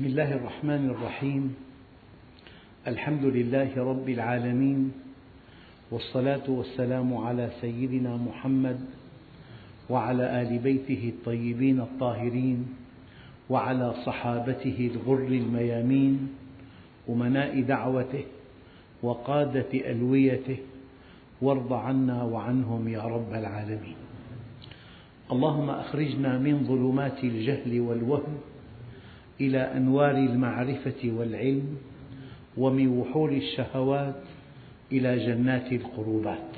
بسم الله الرحمن الرحيم. الحمد لله رب العالمين والصلاة والسلام على سيدنا محمد وعلى آل بيته الطيبين الطاهرين وعلى صحابته الغر الميامين أمناء دعوته وقادة ألويته وارض عنا وعنهم يا رب العالمين. اللهم أخرجنا من ظلمات الجهل والوهم إلى أنوار المعرفة والعلم ومن وحول الشهوات إلى جنات القربات.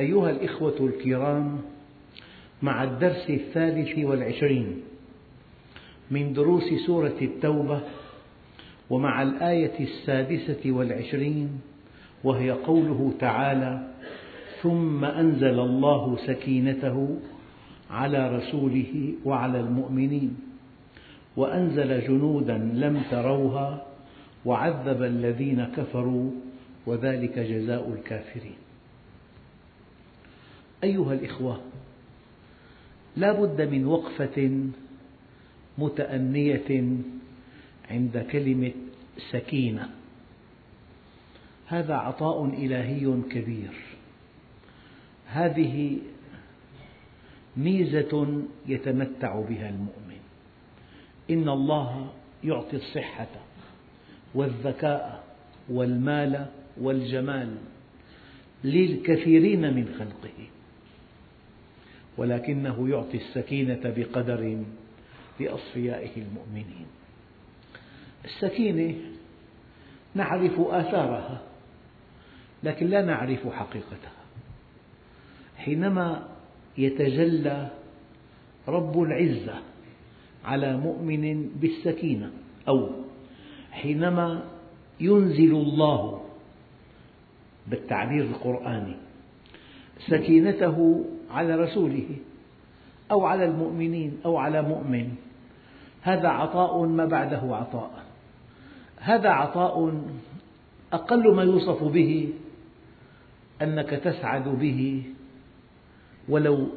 أيها الإخوة الكرام مع الدرس الثالث والعشرين من دروس سورة التوبة ومع الآية السادسة والعشرين وهي قوله تعالى ثم أنزل الله سكينته على رسوله وعلى المؤمنين وأنزل جنودا لم تروها وعذب الذين كفروا وذلك جزاء الكافرين. أيها الإخوة لا بد من وقفة متأنية عند كلمة سكينة. هذا عطاء إلهي كبير. هذه ميزة يتمتع بها المؤمن. إن الله يعطي الصحة والذكاء والمال والجمال للكثيرين من خلقه ولكنه يعطي السكينة بقدر لأصفيائه المؤمنين. السكينة نعرف آثارها لكن لا نعرف حقيقتها. حينما يتجلى رب العزة على مؤمن بالسكينة أو حينما ينزل الله بالتعبير القرآني سكينته على رسوله أو على المؤمنين أو على مؤمن هذا عطاء ما بعده عطاء. هذا عطاء أقل ما يوصف به أنك تسعد به ولو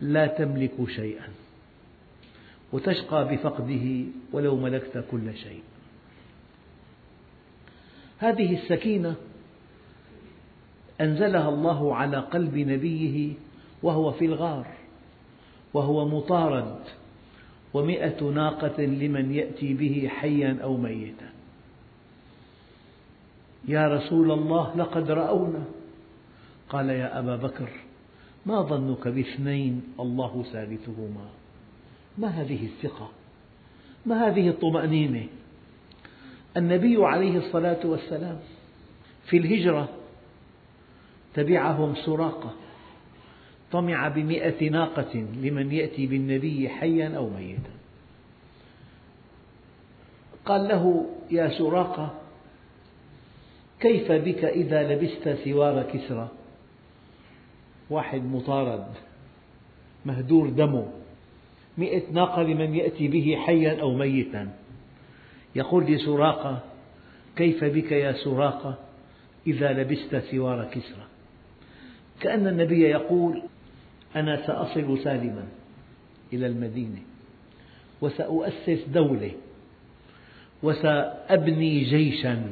لا تملك شيئا. وتشقى بفقده ولو ملكت كل شيء. هذه السكينة أنزلها الله على قلب نبيه وهو في الغار وهو مطارد ومئة ناقة لمن يأتي به حيا أو ميتا. يا رسول الله لقد رأونا. قال يا أبا بكر ما ظنك باثنين الله ثالثهما. ما هذه الثقة؟ ما هذه الطمأنينة؟ النبي عليه الصلاة والسلام في الهجرة تبعهم سراقة طمع بمئة ناقة لمن يأتي بالنبي حيا أو ميتا. قال له يا سراقة كيف بك إذا لبست سوار كسرى؟ واحد مطارد مهدور دمه. مئة ناقة لمن يأتي به حيا أو ميتا. يقول لسراقة كيف بك يا سراقة إذا لبست سوار كسرى؟ كأن النبي يقول أنا سأصل سالما إلى المدينة وسأؤسس دولة وسأبني جيشا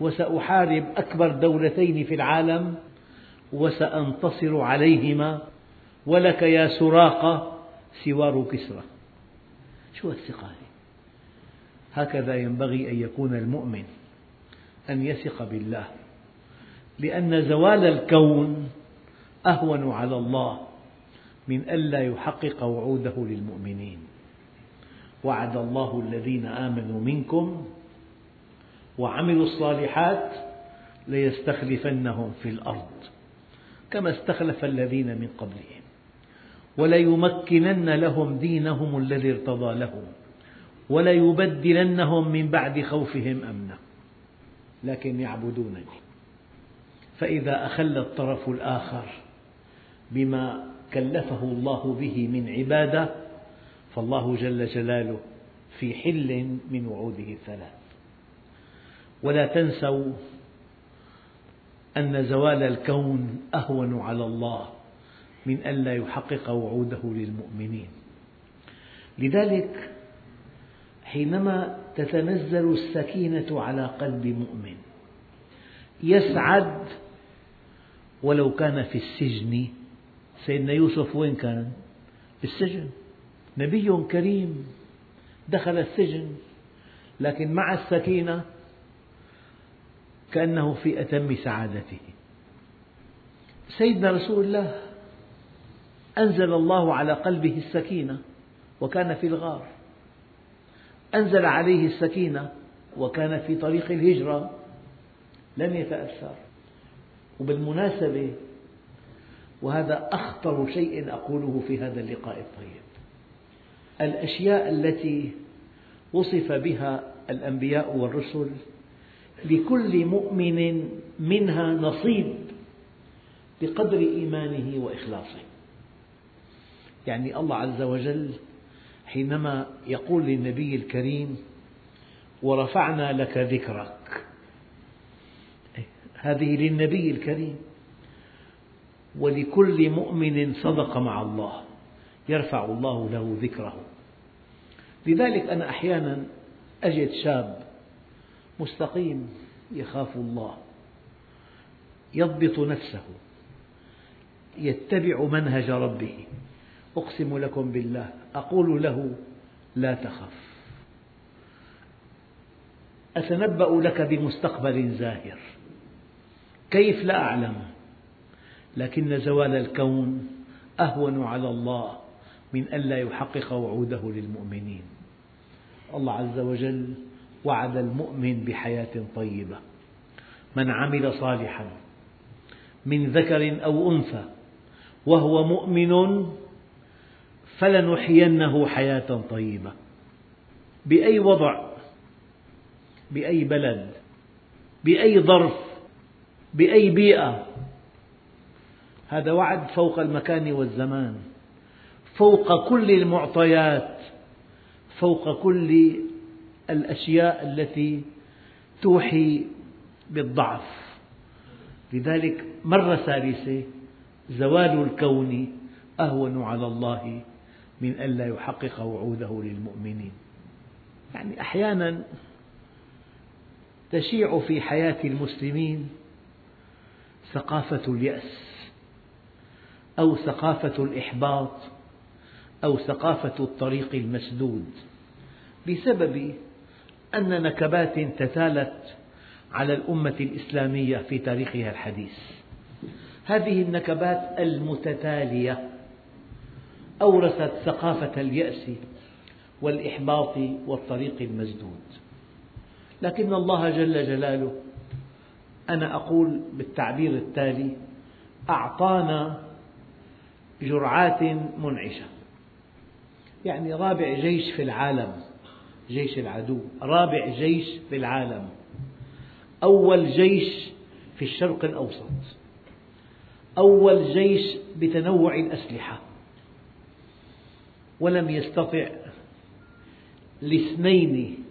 وسأحارب أكبر دولتين في العالم وسأنتصر عليهما ولك يا سراقة سوار كسرى. شو الثقة هكذا ينبغي أن يكون المؤمن أن يثق بالله لأن زوال الكون أهون على الله من ألا يحقق وعوده للمؤمنين. وعد الله الذين آمنوا منكم وعملوا الصالحات ليستخلفنهم في الأرض كما استخلف الذين من قبلهم. وليمكنن لهم دينهم الذي ارتضى لهم وليبدلنهم من بعد خوفهم أمنا. لكن يعبدونني. فإذا أخل الطرف الآخر بما كلفه الله به من عبادة فالله جل جلاله في حل من وعوده الثلاث. ولا تنسوا أن زوال الكون أهون على الله. من ألا يحقق وعوده للمؤمنين. لذلك حينما تتنزل السكينة على قلب مؤمن يسعد ولو كان في السجن سيدنا يوسف وين كان؟ بالسجن نبي كريم دخل السجن لكن مع السكينة كأنه في أتم سعادته. سيدنا رسول الله أنزل الله على قلبه السكينة وكان في الغار. أنزل عليه السكينة وكان في طريق الهجرة. لم يتأثر. وبالمناسبة وهذا أخطر شيء أقوله في هذا اللقاء الطيب. الأشياء التي وصف بها الأنبياء والرسل لكل مؤمن منها نصيب بقدر إيمانه وإخلاصه. يعني الله عز وجل حينما يقول للنبي الكريم ورفعنا لك ذكرك. هذه للنبي الكريم. ولكل مؤمن صدق مع الله يرفع الله له ذكره. لذلك أنا أحيانا أجد شاب مستقيم يخاف الله يضبط نفسه يتبع منهج ربه. أقسم لكم بالله أقول له لا تخف. أتنبأ لك بمستقبل زاهر. كيف لا أعلم لكن زوال الكون أهون على الله من ألا يحقق وعوده للمؤمنين. الله عز وجل وعد المؤمن بحياة طيبة. من عمل صالحا من ذكر أو أنثى وهو مؤمن فلنحيينه حياة طيبة. بأي وضع بأي بلد بأي ظرف بأي بيئة. هذا وعد فوق المكان والزمان فوق كل المعطيات فوق كل الأشياء التي توحي بالضعف. لذلك مرة ثالثة زوال الكون أهون على الله من ألا يحقق وعوده للمؤمنين. يعني أحيانا تشيع في حياة المسلمين ثقافة اليأس أو ثقافة الإحباط أو ثقافة الطريق المسدود بسبب أن نكبات تتالت على الأمة الإسلامية في تاريخها الحديث. هذه النكبات المتتالية أورثت ثقافة اليأس والإحباط والطريق المسدود. لكن الله جل جلاله أنا أقول بالتعبير التالي أعطانا جرعات منعشة. يعني رابع جيش في العالم جيش العدو رابع جيش في العالم. أول جيش في الشرق الأوسط. أول جيش بتنوع الأسلحة. ولم يستطع لاثنين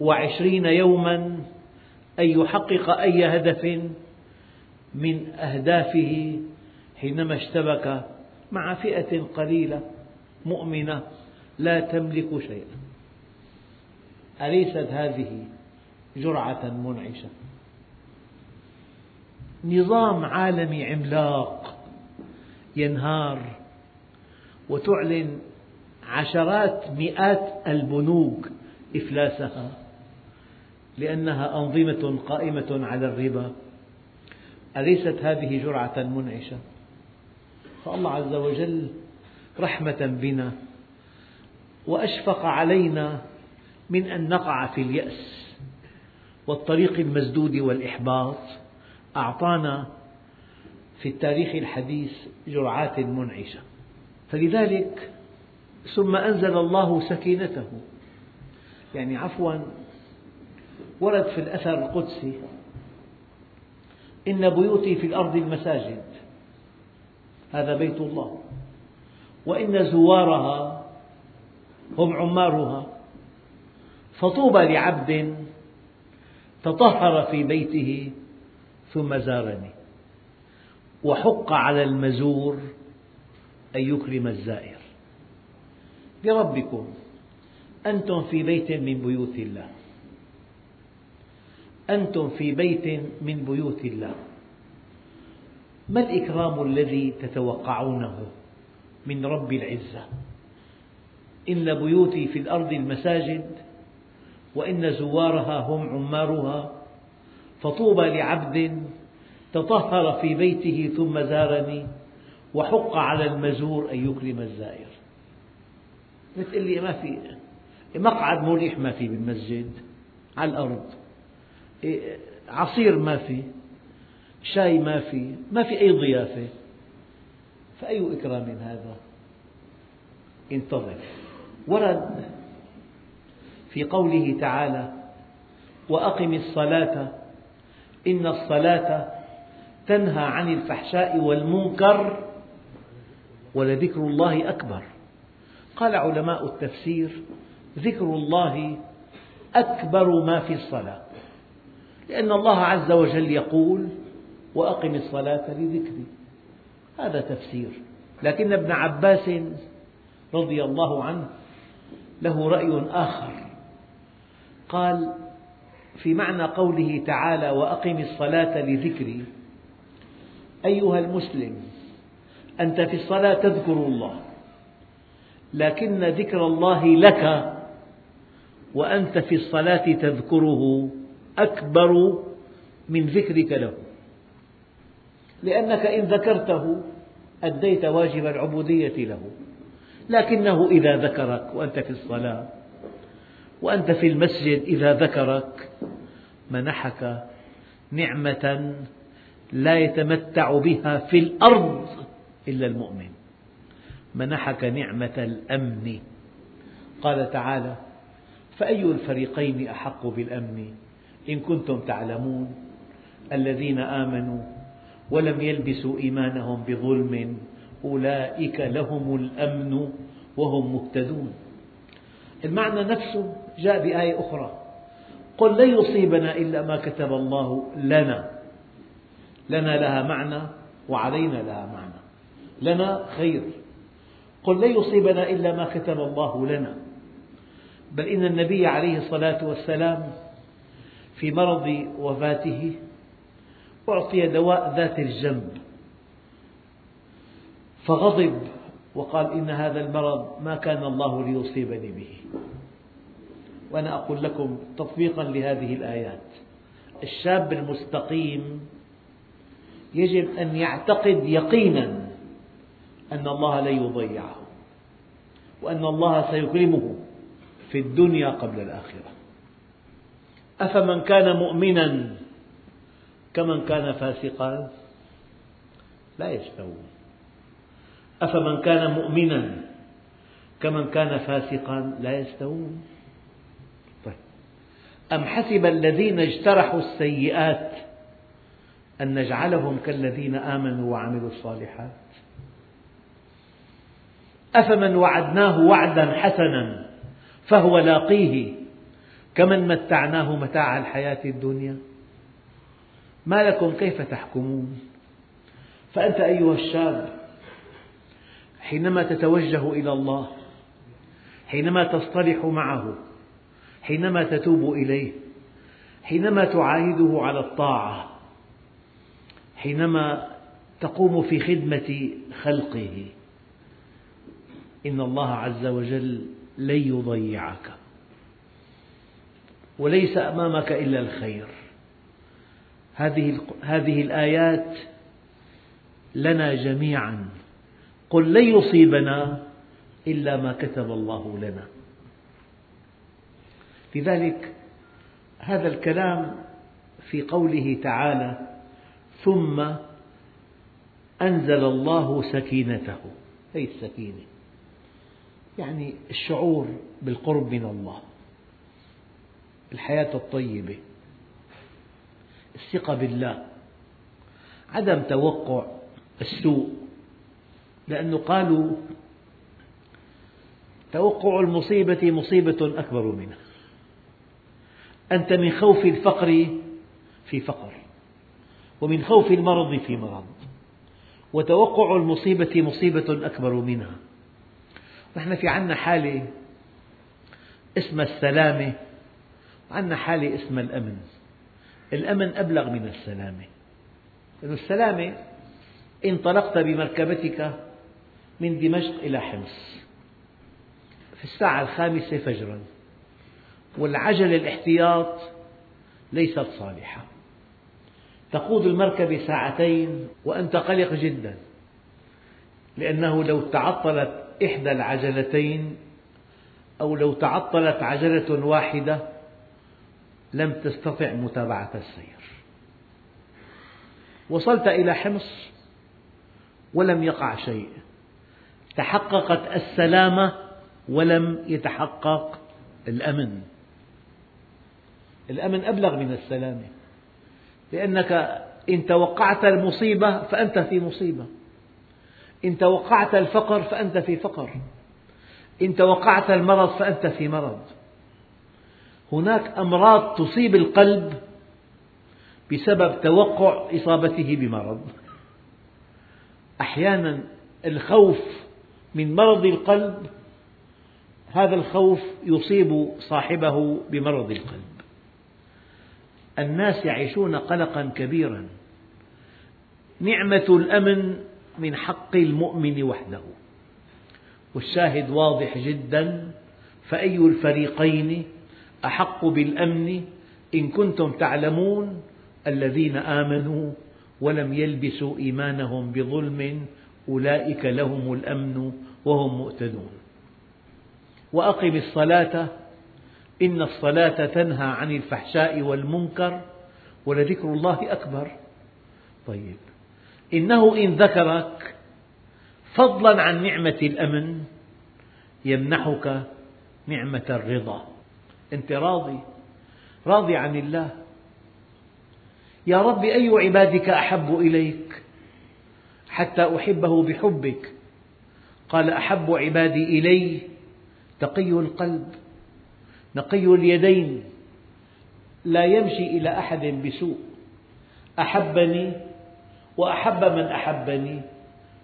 وعشرين يوما أن يحقق أي هدف من أهدافه حينما اشتبك مع فئة قليلة مؤمنة لا تملك شيئا. أليست هذه جرعة منعشة؟ نظام عالمي عملاق ينهار وتعلن عشرات مئات البنوك إفلاسها لأنها أنظمة قائمة على الربا. أليست هذه جرعة منعشة؟ فالله عز وجل رحمة بنا وأشفق علينا من أن نقع في اليأس والطريق المسدود والإحباط. أعطانا في التاريخ الحديث جرعات منعشة. فلذلك ثم أنزل الله سكينته. يعني عفوا ورد في الأثر القدسي إن بيوتي في الأرض المساجد. هذا بيت الله. وإن زوارها هم عمارها. فطوبى لعبد تطهر في بيته ثم زارني. وحق على المزور أن يكرم الزائر. بربكم. أنتم في بيت من بيوت الله. أنتم في بيت من بيوت الله. ما الإكرام الذي تتوقعونه من رب العزة؟ إن بيوتي في الأرض المساجد وإن زوارها هم عمارها فطوبى لعبد تطهر في بيته ثم زارني وحق على المزور أن يكرم الزائر. بتقول لي ما في مقعد مريح ما في بالمسجد على الأرض. إيه، عصير ما في شاي ما في ما في أي ضيافة. فأي إكرام هذا؟ انتظر. ورد في قوله تعالى وأقم الصلاة إن الصلاة تنهى عن الفحشاء والمنكر ولذكر الله أكبر. قال علماء التفسير ذكر الله أكبر ما في الصلاة لأن الله عز وجل يقول وأقم الصلاة لذكري. هذا تفسير. لكن ابن عباس رضي الله عنه له رأي آخر. قال في معنى قوله تعالى وأقم الصلاة لذكري أيها المسلم أنت في الصلاة تذكر الله. لكن ذكر الله لك وأنت في الصلاة تذكره أكبر من ذكرك له. لأنك إن ذكرته أديت واجب العبودية له. لكنه إذا ذكرك وأنت في الصلاة وأنت في المسجد إذا ذكرك منحك نعمة لا يتمتع بها في الأرض إلا المؤمن. منحك نعمة الأمن. قال تعالى فأي الفريقين أحق بالأمن؟ إن كنتم تعلمون. الذين آمنوا ولم يلبسوا إيمانهم بظلم أولئك لهم الأمن وهم مهتدون. المعنى نفسه جاء بآية أخرى قل لن يصيبنا إلا ما كتب الله لنا. لنا لها معنى وعلينا لها معنى. لنا خير. قل لن يصيبنا إلا ما كتب الله لنا. بل إن النبي عليه الصلاة والسلام في مرض وفاته أعطي دواء ذات الجنب فغضب وقال إن هذا المرض ما كان الله ليصيبني به. وأنا أقول لكم تطبيقا لهذه الآيات الشاب المستقيم يجب أن يعتقد يقينا أن الله لا يضيعه وأن الله سيكرمه في الدنيا قبل الآخرة. أفمن كان مؤمنا كمن كان فاسقا؟ لا يستوون أفمن كان مؤمنا كمن كان فاسقا؟ لا يستوون طيب. أم حسب الذين اجترحوا السيئات أن نجعلهم كالذين آمنوا وعملوا الصالحات؟ أفمن وعدناه وعدا حسنا فهو لاقيه كمن متعناه متاع الحياة الدنيا ما لكم كيف تحكمون؟ فأنت أيها الشاب حينما تتوجه إلى الله حينما تصطلح معه حينما تتوب إليه حينما تعاهده على الطاعة حينما تقوم في خدمة خلقه. إن الله عز وجل لن يضيعك وليس أمامك إلا الخير. هذه هذه الآيات لنا جميعا. قل لن يصيبنا إلا ما كتب الله لنا. لذلك هذا الكلام في قوله تعالى ثم أنزل الله سكينته. أي السكينة. يعني الشعور بالقرب من الله الحياة الطيبة الثقة بالله عدم توقع السوء لأنه قالوا توقع المصيبة مصيبة أكبر منها أنت من خوف الفقر في فقر ومن خوف المرض في مرض وتوقع المصيبة مصيبة أكبر منها. نحن في عنا حالة اسمها السلامة وعندنا حالة اسمها الأمن. الأمن أبلغ من السلامة. لأن السلامة انطلقت بمركبتك من دمشق إلى حمص. في الساعة الخامسة فجرا. والعجلة الاحتياط ليست صالحة. تقود المركبة ساعتين وأنت قلق جدا لأنه لو تعطلت إحدى العجلتين أو لو تعطلت عجلة واحدة لم تستطع متابعة السير. وصلت إلى حمص ولم يقع شيء. تحققت السلامة ولم يتحقق الأمن. الأمن أبلغ من السلامة. لأنك إن توقعت المصيبة فأنت في مصيبة. إن توقعت الفقر فأنت في فقر. إن توقعت المرض فأنت في مرض. هناك أمراض تصيب القلب بسبب توقع إصابته بمرض. أحيانا الخوف من مرض القلب هذا الخوف يصيب صاحبه بمرض القلب. الناس يعيشون قلقا كبيرا. نعمة الأمن من حق المؤمن وحده. والشاهد واضح جدا فأي الفريقين أحق بالأمن إن كنتم تعلمون الذين آمنوا ولم يلبسوا إيمانهم بظلم أولئك لهم الأمن وهم مؤتدون. وأقم الصلاة إن الصلاة تنهى عن الفحشاء والمنكر ولذكر الله أكبر. طيب. إنه إن ذكرك فضلا عن نعمة الأمن يمنحك نعمة الرضا. أنت راضي؟ راضي عن الله. يا رب أي عبادك أحب إليك حتى أحبه بحبك؟ قال أحب عبادي إلي تقي القلب نقي اليدين لا يمشي إلى أحد بسوء. أحبني وأحب من أحبني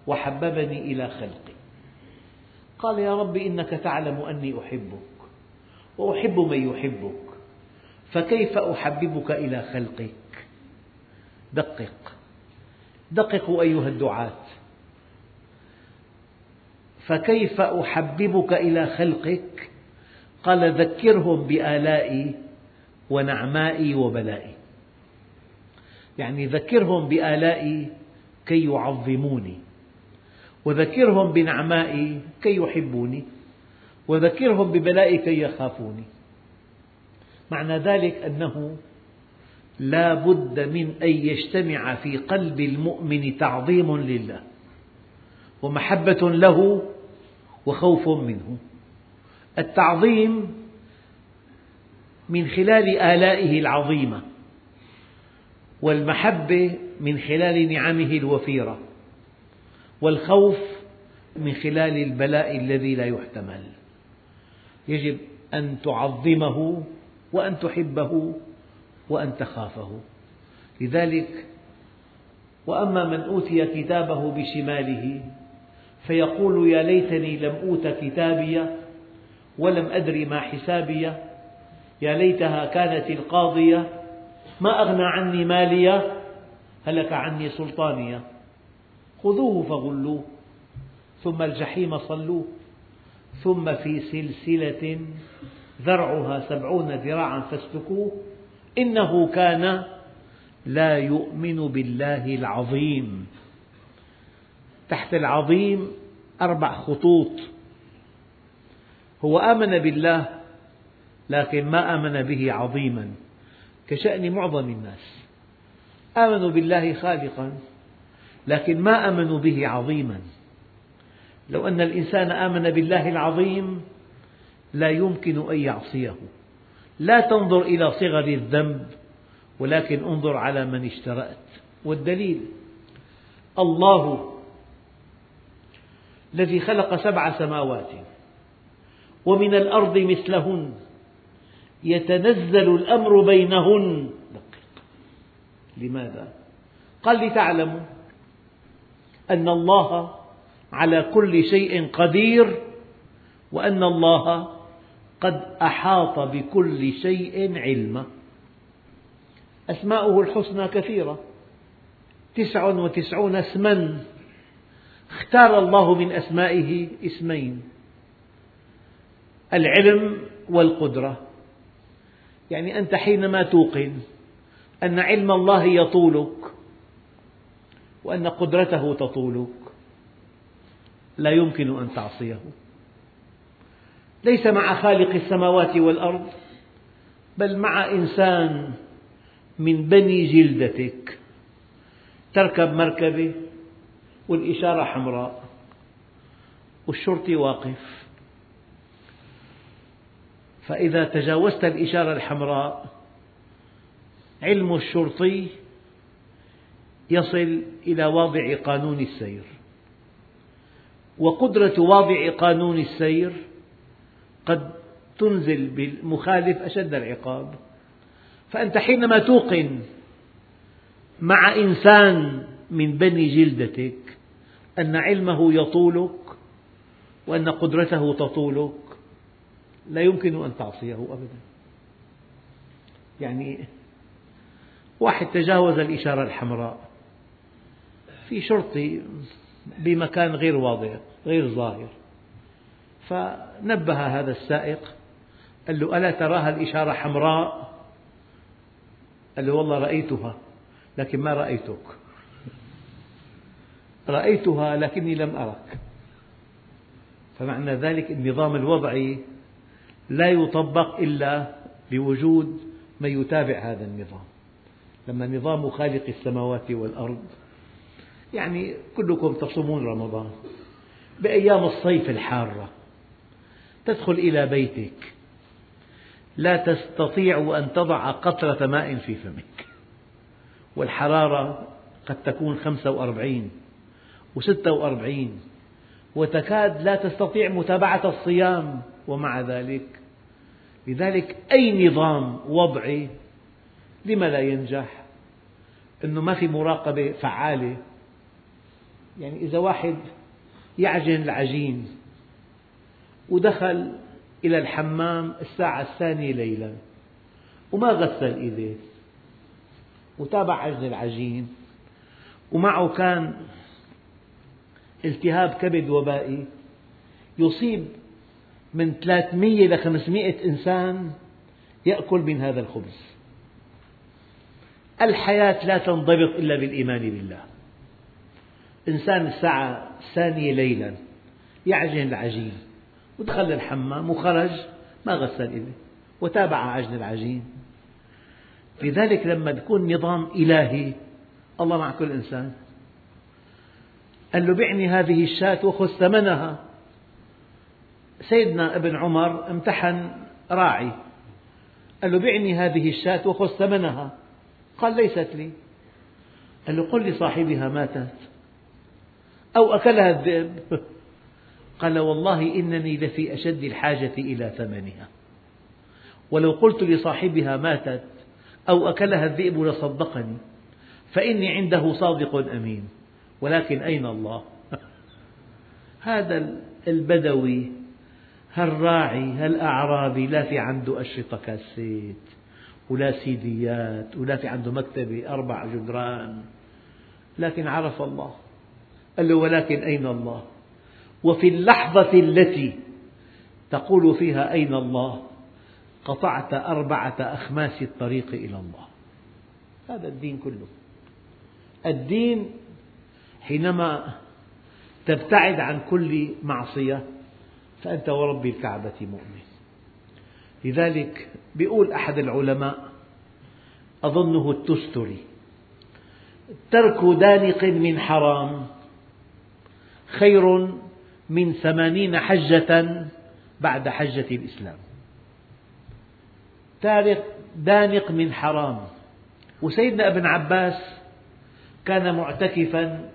وحببني إلى خلقي. قال يا رب إنك تعلم أني أحبك وأحب من يحبك فكيف أحببك إلى خلقك؟ دقق. دققوا أيها الدعاة. فكيف أحببك إلى خلقك؟ قال ذكرهم بآلائي ونعمائي وبلائي. يعني ذكرهم بآلائي كي يعظموني وذكرهم بنعمائي كي يحبوني وذكرهم ببلائي كي يخافوني. معنى ذلك أنه لا بد من أن يجتمع في قلب المؤمن تعظيم لله ومحبة له وخوف منه. التعظيم من خلال آلائه العظيمة. والمحبة من خلال نعمه الوفيرة والخوف من خلال البلاء الذي لا يحتمل. يجب أن تعظمه وأن تحبه وأن تخافه. لذلك وأما من أوتي كتابه بشماله فيقول يا ليتني لم أوت كتابي ولم أدر ما حسابي يا ليتها كانت القاضية ما أغنى عني مالية؟ هلك عني سلطانية. خذوه فغلوه ثم الجحيم صلوه ثم في سلسلة ذرعها سبعون ذراعا فاسلكوه. إنه كان لا يؤمن بالله العظيم. تحت العظيم أربع خطوط. هو آمن بالله لكن ما آمن به عظيما. كشأن معظم الناس. آمنوا بالله خالقا لكن ما آمنوا به عظيما. لو أن الإنسان آمن بالله العظيم لا يمكن أن يعصيه. لا تنظر إلى صغر الذنب ولكن انظر على من اشترأت. والدليل الله الذي خلق سبع سماوات ومن الأرض مثلهن. يتنزل الأمر بينهن. لماذا؟ قال لتعلموا أن الله على كل شيء قدير وأن الله قد أحاط بكل شيء علما. أسماؤه الحسنى كثيرة. تسع وتسعون اسما. اختار الله من أسمائه اسمين العلم والقدرة. يعني أنت حينما توقن أن علم الله يطولك وأن قدرته تطولك لا يمكن أن تعصيه. ليس مع خالق السماوات والأرض بل مع إنسان من بني جلدتك تركب مركبة والإشارة حمراء والشرطي واقف. فإذا تجاوزت الإشارة الحمراء علم الشرطي يصل إلى واضع قانون السير. وقدرة واضع قانون السير قد تنزل بالمخالف أشد العقاب. فأنت حينما توقن مع إنسان من بني جلدتك أن علمه يطولك وأن قدرته تطولك لا يمكن أن تعصيه أبدا. يعني واحد تجاوز الإشارة الحمراء في شرطي بمكان غير واضح غير ظاهر. فنبه هذا السائق قال له ألا تراها الإشارة حمراء؟ قال له والله رأيتها لكن ما رأيتك. رأيتها لكني لم أرك. فمعنى ذلك النظام الوضعي لا يطبق إلا بوجود من يتابع هذا النظام. لما نظام خالق السماوات والأرض يعني كلكم تصومون رمضان بأيام الصيف الحارة تدخل إلى بيتك لا تستطيع أن تضع قطرة ماء في فمك والحرارة قد تكون خمسة وأربعين وستة وأربعين وتكاد لا تستطيع متابعة الصيام. ومع ذلك لذلك أي نظام وضعي لما لا ينجح؟ أنه ما في مراقبة فعالة. يعني إذا واحد يعجن العجين ودخل إلى الحمام الساعة الثانية ليلا وما غسل إيديه وتابع عجن العجين ومعه كان التهاب كبد وبائي يصيب من 300 ل 500 إنسان يأكل من هذا الخبز. الحياة لا تنضبط إلا بالإيمان بالله. إنسان الساعة الثانية ليلا يعجن العجين ودخل الحمام وخرج ما غسل إيده وتابع عجن العجين. لذلك لما يكون نظام إلهي الله مع كل إنسان. قال له بعني هذه الشاة وخذ ثمنها. سيدنا ابن عمر امتحن راعي. قال له بعني هذه الشاة وخذ ثمنها. قال ليست لي. قال له قل لصاحبها ماتت. أو أكلها الذئب. قال والله إنني لفي أشد الحاجة إلى ثمنها. ولو قلت لصاحبها ماتت أو أكلها الذئب لصدقني. فإني عنده صادق أمين. ولكن أين الله؟ هذا البدوي هالراعي هالأعرابي لا في عنده أشرطة كاسيت ولا سيديات ولا في عنده مكتبة أربع جدران. لكن عرف الله. قال له ولكن أين الله؟ وفي اللحظة التي تقول فيها أين الله قطعت أربعة أخماس الطريق إلى الله. هذا الدين كله. الدين حينما تبتعد عن كل معصية فأنت ورب الكعبة مؤمن. لذلك يقول أحد العلماء أظنه التستري ترك دانق من حرام خير من ثمانين حجة بعد حجة الإسلام. تارك دانق من حرام. وسيدنا ابن عباس كان معتكفا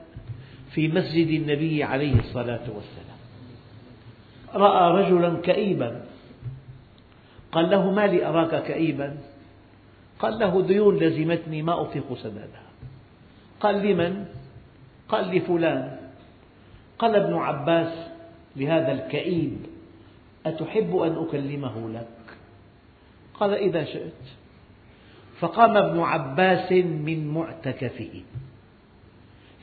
في مسجد النبي عليه الصلاة والسلام. رأى رجلا كئيبا. قال له ما لي أراك كئيبا؟ قال له ديون لزمتني ما أطيق سدادها. قال لمن؟ قال لفلان قال ابن عباس لهذا الكئيب أتحب أن أكلمه لك؟ قال إذا شئت. فقام ابن عباس من معتكفه.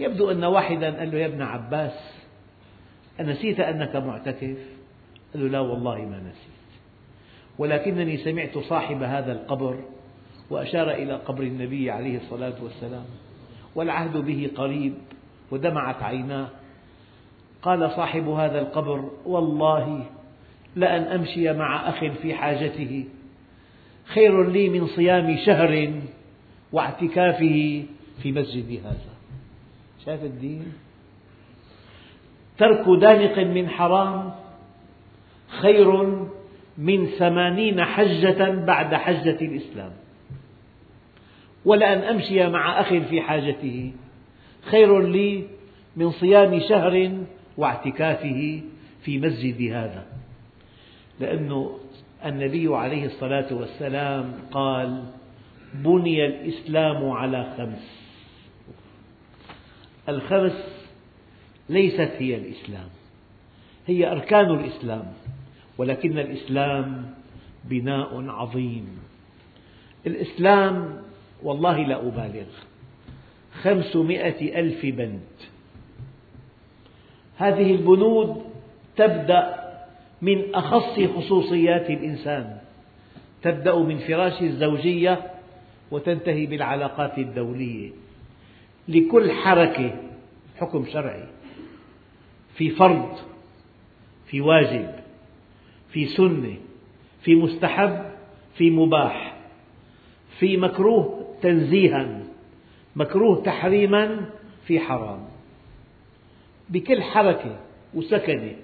يبدو أن واحدا قال له يا ابن عباس أنسيت أنك معتكف؟ قال له لا والله ما نسيت. ولكنني سمعت صاحب هذا القبر وأشار إلى قبر النبي عليه الصلاة والسلام والعهد به قريب ودمعت عيناه. قال صاحب هذا القبر والله لأن أمشي مع أخ في حاجته. خير لي من صيام شهر واعتكافه في مسجد هذا. شايف الدين. ترك دانق من حرام خير من ثمانين حجة بعد حجة الإسلام. ولأن أمشي مع أخ في حاجته خير لي من صيام شهر واعتكافه في مسجد هذا. لأن النبي عليه الصلاة والسلام قال بني الإسلام على خمس. الخمس ليست هي الإسلام هي أركان الإسلام. ولكن الإسلام بناء عظيم. الإسلام والله لا أبالغ. خمسمائة ألف بند هذه البنود تبدأ من أخص خصوصيات الإنسان. تبدأ من فراش الزوجية وتنتهي بالعلاقات الدولية. لكل حركة حكم شرعي. في فرض في واجب. في سنة في مستحب في مباح في مكروه تنزيها مكروه تحريما في حرام. بكل حركة وسكنة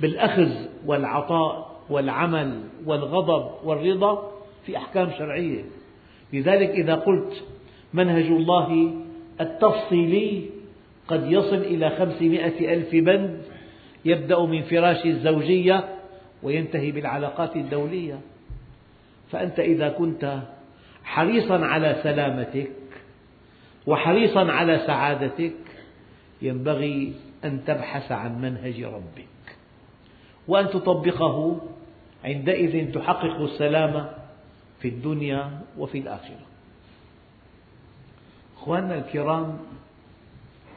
بالأخذ والعطاء والعمل والغضب والرضا في أحكام شرعية. لذلك إذا قلت منهج الله التفصيلي قد يصل إلى خمسمائة ألف بند يبدأ من فراش الزوجية وينتهي بالعلاقات الدولية. فأنت إذا كنت حريصا على سلامتك وحريصا على سعادتك ينبغي أن تبحث عن منهج ربك. وأن تطبقه عندئذ تحقق السلامة في الدنيا وفي الآخرة. أخواننا الكرام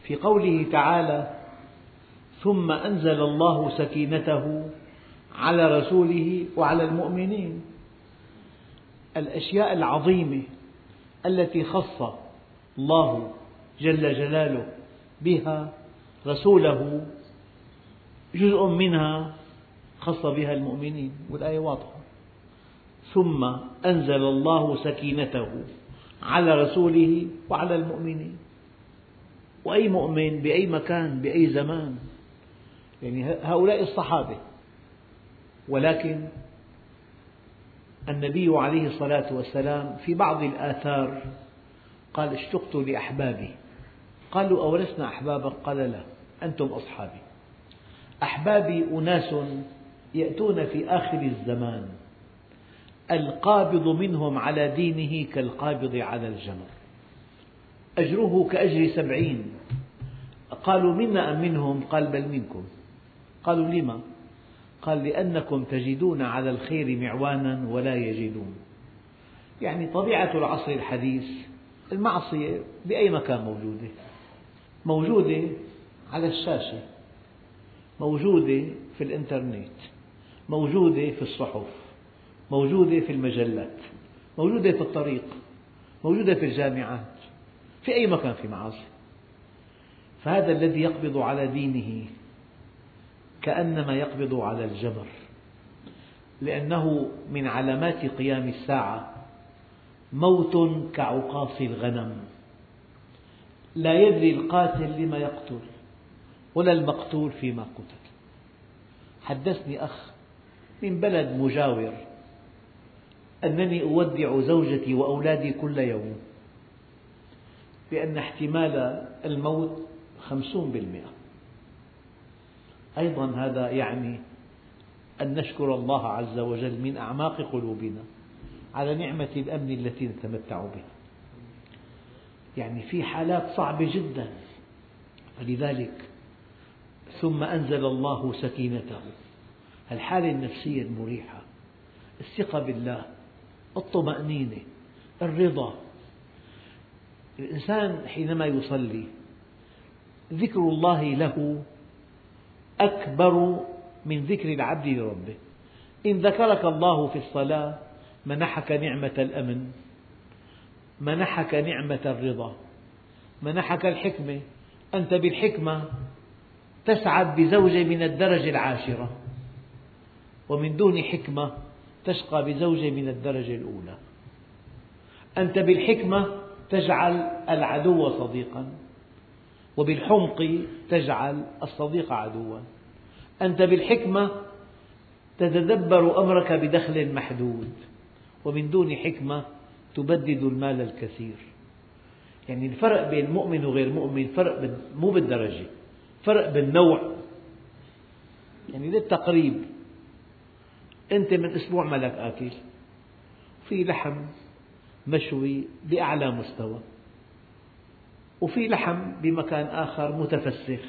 في قوله تعالى ثم أنزل الله سكينته على رسوله وعلى المؤمنين. الأشياء العظيمة التي خص الله جل جلاله بها رسوله جزء منها خص بها المؤمنين والآية واضحة. ثم أنزل الله سكينته على رسوله وعلى المؤمنين. وأي مؤمن بأي مكان بأي زمان. يعني هؤلاء الصحابة ولكن النبي عليه الصلاة والسلام في بعض الآثار قال اشتقت لأحبابي. قالوا أولسنا أحبابا؟ قال لا أنتم أصحابي. أحبابي أناس يأتون في آخر الزمان. القابض منهم على دينه كالقابض على الجمر. أجره كأجر سبعين. قالوا منا أم منهم؟ قال بل منكم. قالوا لما؟ قال لأنكم تجدون على الخير معوانا ولا يجدون. يعني طبيعة العصر الحديث المعصية بأي مكان موجودة؟ موجودة على الشاشة موجودة في الإنترنت موجودة في الصحف موجودة في المجلات موجودة في الطريق موجودة في الجامعات في أي مكان في معاصي. فهذا الذي يقبض على دينه كأنما يقبض على الجمر لأنه من علامات قيام الساعة موت كعقاص الغنم. لا يدري القاتل لما يقتل ولا المقتول فيما قتل. حدثني أخ من بلد مجاور أنني أودع زوجتي وأولادي كل يوم بأن احتمال الموت خمسون بالمئة. أيضا هذا يعني أن نشكر الله عز وجل من أعماق قلوبنا على نعمة الأمن التي نتمتع بها. يعني في حالات صعبة جدا. فلذلك ثم أنزل الله سكينته. الحالة النفسية المريحة الثقة بالله الطمأنينة الرضا. الإنسان حينما يصلي ذكر الله له أكبر من ذكر العبد لربه. إن ذكرك الله في الصلاة منحك نعمة الأمن منحك نعمة الرضا منحك الحكمة. أنت بالحكمة تسعد بزوجة من الدرجة العاشرة ومن دون حكمة تشقى بزوجة من الدرجة الأولى. أنت بالحكمة تجعل العدو صديقا. وبالحمق تجعل الصديق عدوا. أنت بالحكمة تتدبر أمرك بدخل محدود ومن دون حكمة تبدد المال الكثير. يعني الفرق بين مؤمن وغير مؤمن فرق مو بالدرجة فرق بالنوع. يعني للتقريب أنت من أسبوع ما لك آكل في لحم مشوي بأعلى مستوى. وفي لحم بمكان آخر متفسخ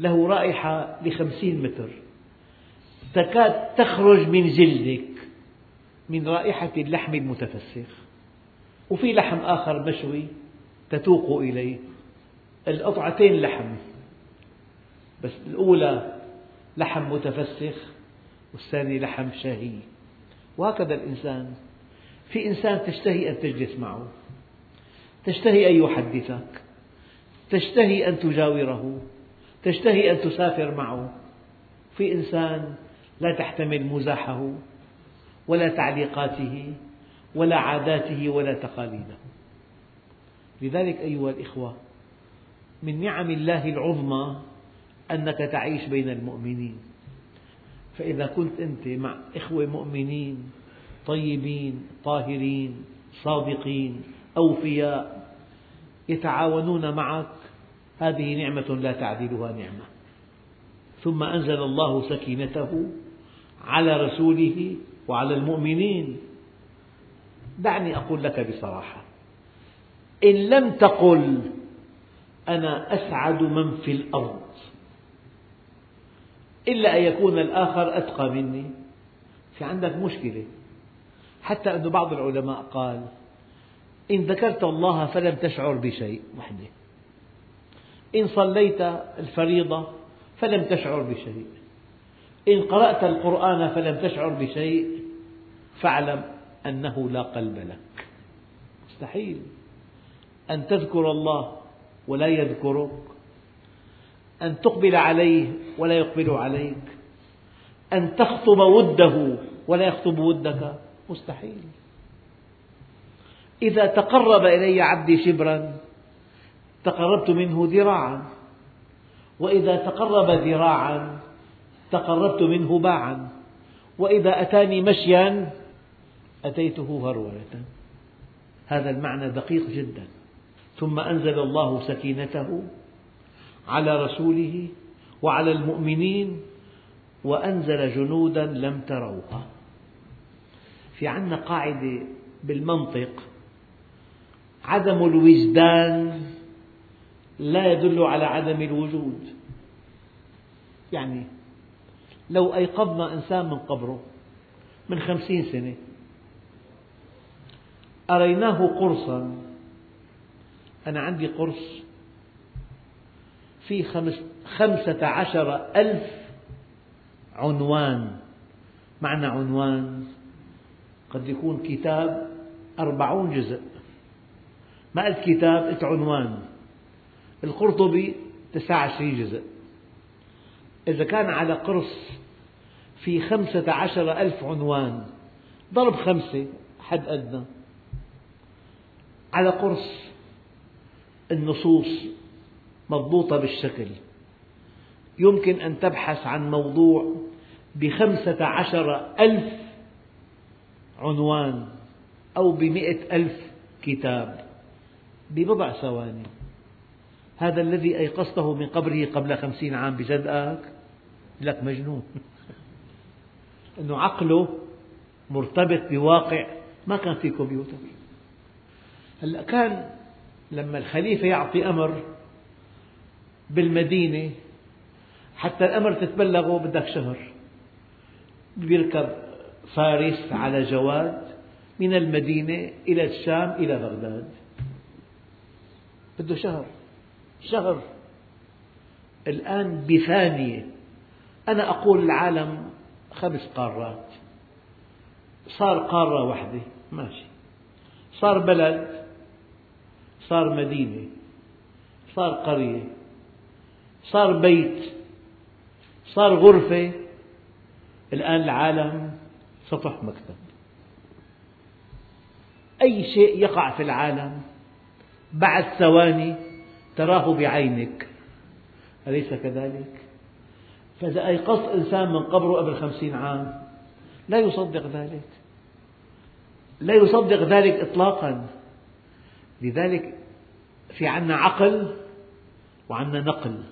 له رائحة لخمسين متر. تكاد تخرج من جلدك من رائحة اللحم المتفسخ. وفي لحم آخر مشوي تتوق إليه. القطعتين لحم بس الأولى لحم متفسخ والثاني لحم شهي. وهكذا الإنسان في إنسان تشتهي أن تجلس معه. تشتهي أن يحدثك تشتهي أن تجاوره تشتهي أن تسافر معه. في إنسان لا تحتمل مزاحه ولا تعليقاته ولا عاداته ولا تقاليده. لذلك أيها الإخوة من نعم الله العظمى أنك تعيش بين المؤمنين. فإذا كنت أنت مع إخوة مؤمنين طيبين طاهرين صادقين أوفياء يتعاونون معك. هذه نعمة لا تعدلها نعمة. ثم أنزل الله سكينته على رسوله وعلى المؤمنين. دعني أقول لك بصراحة إن لم تقل أنا أسعد من في الأرض إلا أن يكون الآخر أتقى مني. في عندك مشكلة. حتى أن بعض العلماء قال إن ذكرت الله فلم تشعر بشيء وحده. إن صليت الفريضة فلم تشعر بشيء. إن قرأت القرآن فلم تشعر بشيء فاعلم أنه لا قلب لك. مستحيل. أن تذكر الله ولا يذكرك. أن تقبل عليه ولا يقبل عليك. أن تخطب وده ولا يخطب ودك. مستحيل. إذا تقرب إلي عبدي شبرا تقربت منه ذراعا. وإذا تقرب ذراعا تقربت منه باعا. وإذا أتاني مشيا أتيته هرولة. هذا المعنى دقيق جدا. ثم أنزل الله سكينته على رسوله وعلى المؤمنين وأنزل جنودا لم تروها. في عندنا قاعدة بالمنطق عدم الوجدان لا يدل على عدم الوجود. يعني لو أيقظنا إنسان من قبره من خمسين سنة أريناه قرصا أنا عندي قرص في خمسة عشر ألف عنوان. معنى عنوان قد يكون كتاب أربعون جزء. ما قلت كتاب قلت عنوان. القرطبي تسعة وعشرين جزء. إذا كان على قرص في خمسة عشر ألف عنوان ضرب خمسة حد أدنى. على قرص النصوص مضبوطة بالشكل. يمكن أن تبحث عن موضوع بخمسة عشر ألف عنوان أو بمئة ألف كتاب. ببضع ثواني هذا الذي أيقظته من قبره قبل خمسين عام بصدقك لك مجنون. أنه عقله مرتبط بواقع ما كان في كمبيوتر. هلأ كان لما الخليفة يعطي أمر بالمدينة حتى الأمر تتبلغه بدك شهر. يركب فارس على جواد من المدينة إلى الشام إلى بغداد. بده شهر. شهر. الآن بثانية. أنا أقول العالم خمس قارات. صار قارة واحدة. ماشي. صار بلد. صار مدينة. صار قرية. صار بيت. صار غرفة. الآن العالم سطح مكتب. أي شيء يقع في العالم بعد ثواني تراه بعينك. أليس كذلك؟ فإذا أيقظت إنسان من قبره قبل خمسين عام. لا يصدق ذلك. لا يصدق ذلك إطلاقا. لذلك في عنا عقل وعنا نقل.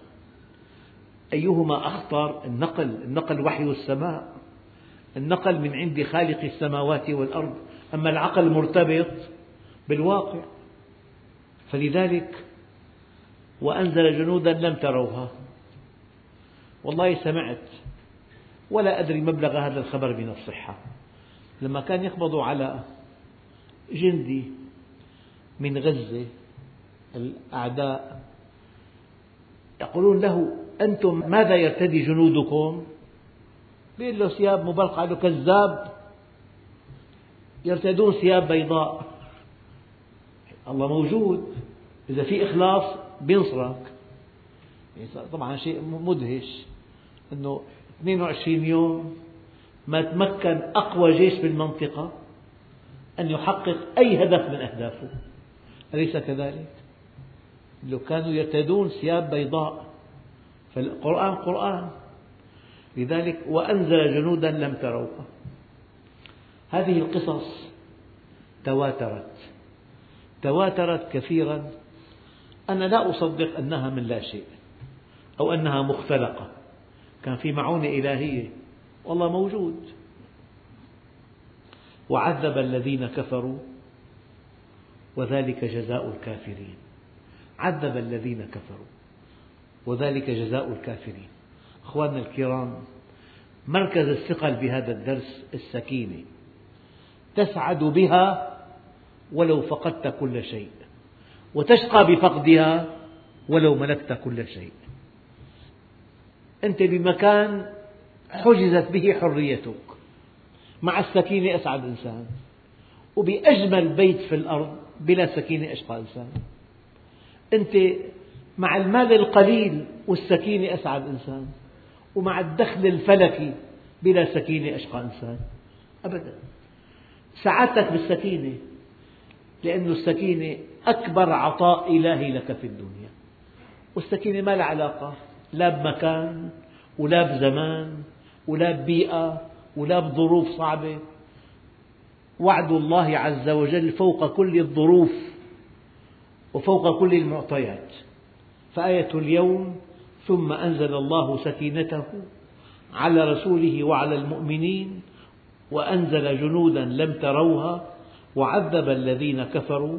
أيهما أخطر؟ النقل النقل وحي السماء. النقل من عند خالق السماوات والأرض. أما العقل مرتبط بالواقع. فلذلك وأنزل جنودا لم تروها. والله سمعت ولا أدري مبلغ هذا الخبر من الصحة لما كان يقبض على جندي من غزة الأعداء يقولون له أنتم ماذا يرتدي جنودكم؟ بيقول له ثياب مبرقعة قال له كذاب. يرتدون ثياب بيضاء. الله موجود. إذا في إخلاص بينصرك. يعني طبعا شيء مدهش. أنه 22 يوم ما تمكن أقوى جيش بالمنطقة أن يحقق أي هدف من أهدافه. أليس كذلك؟ لو كانوا يرتدون ثياب بيضاء فالقرآن قرآن. لذلك وأنزل جنودا لم تروها هذه القصص تواترت. تواترت كثيرا. أنا لا أصدق أنها من لا شيء أو أنها مختلقة. كان في معونة إلهية. والله موجود. وعذب الذين كفروا وذلك جزاء الكافرين. عذب الذين كفروا وذلك جزاء الكافرين. أخواننا الكرام مركز الثقل بهذا الدرس السكينة. تسعد بها ولو فقدت كل شيء. وتشقى بفقدها ولو ملكت كل شيء. أنت بمكان حجزت به حريتك مع السكينة أسعد إنسان وبأجمل بيت في الأرض بلا سكينة أشقى إنسان. أنت مع المال القليل والسكينة أسعد إنسان ومع الدخل الفلكي بلا سكينة أشقى إنسان. أبدا. سعادتك بالسكينة لأن السكينة أكبر عطاء إلهي لك في الدنيا. والسكينة ما لها علاقة. لا بمكان ولا بزمان ولا ببيئة ولا بظروف صعبة. وعد الله عز وجل فوق كل الظروف وفوق كل المعطيات. فآية اليوم ثم أنزل الله سكينته على رسوله وعلى المؤمنين وأنزل جنودا لم تروها وعذب الذين كفروا.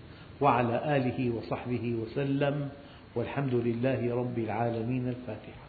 وعلى آله وصحبه وسلم والحمد لله رب العالمين الفاتحة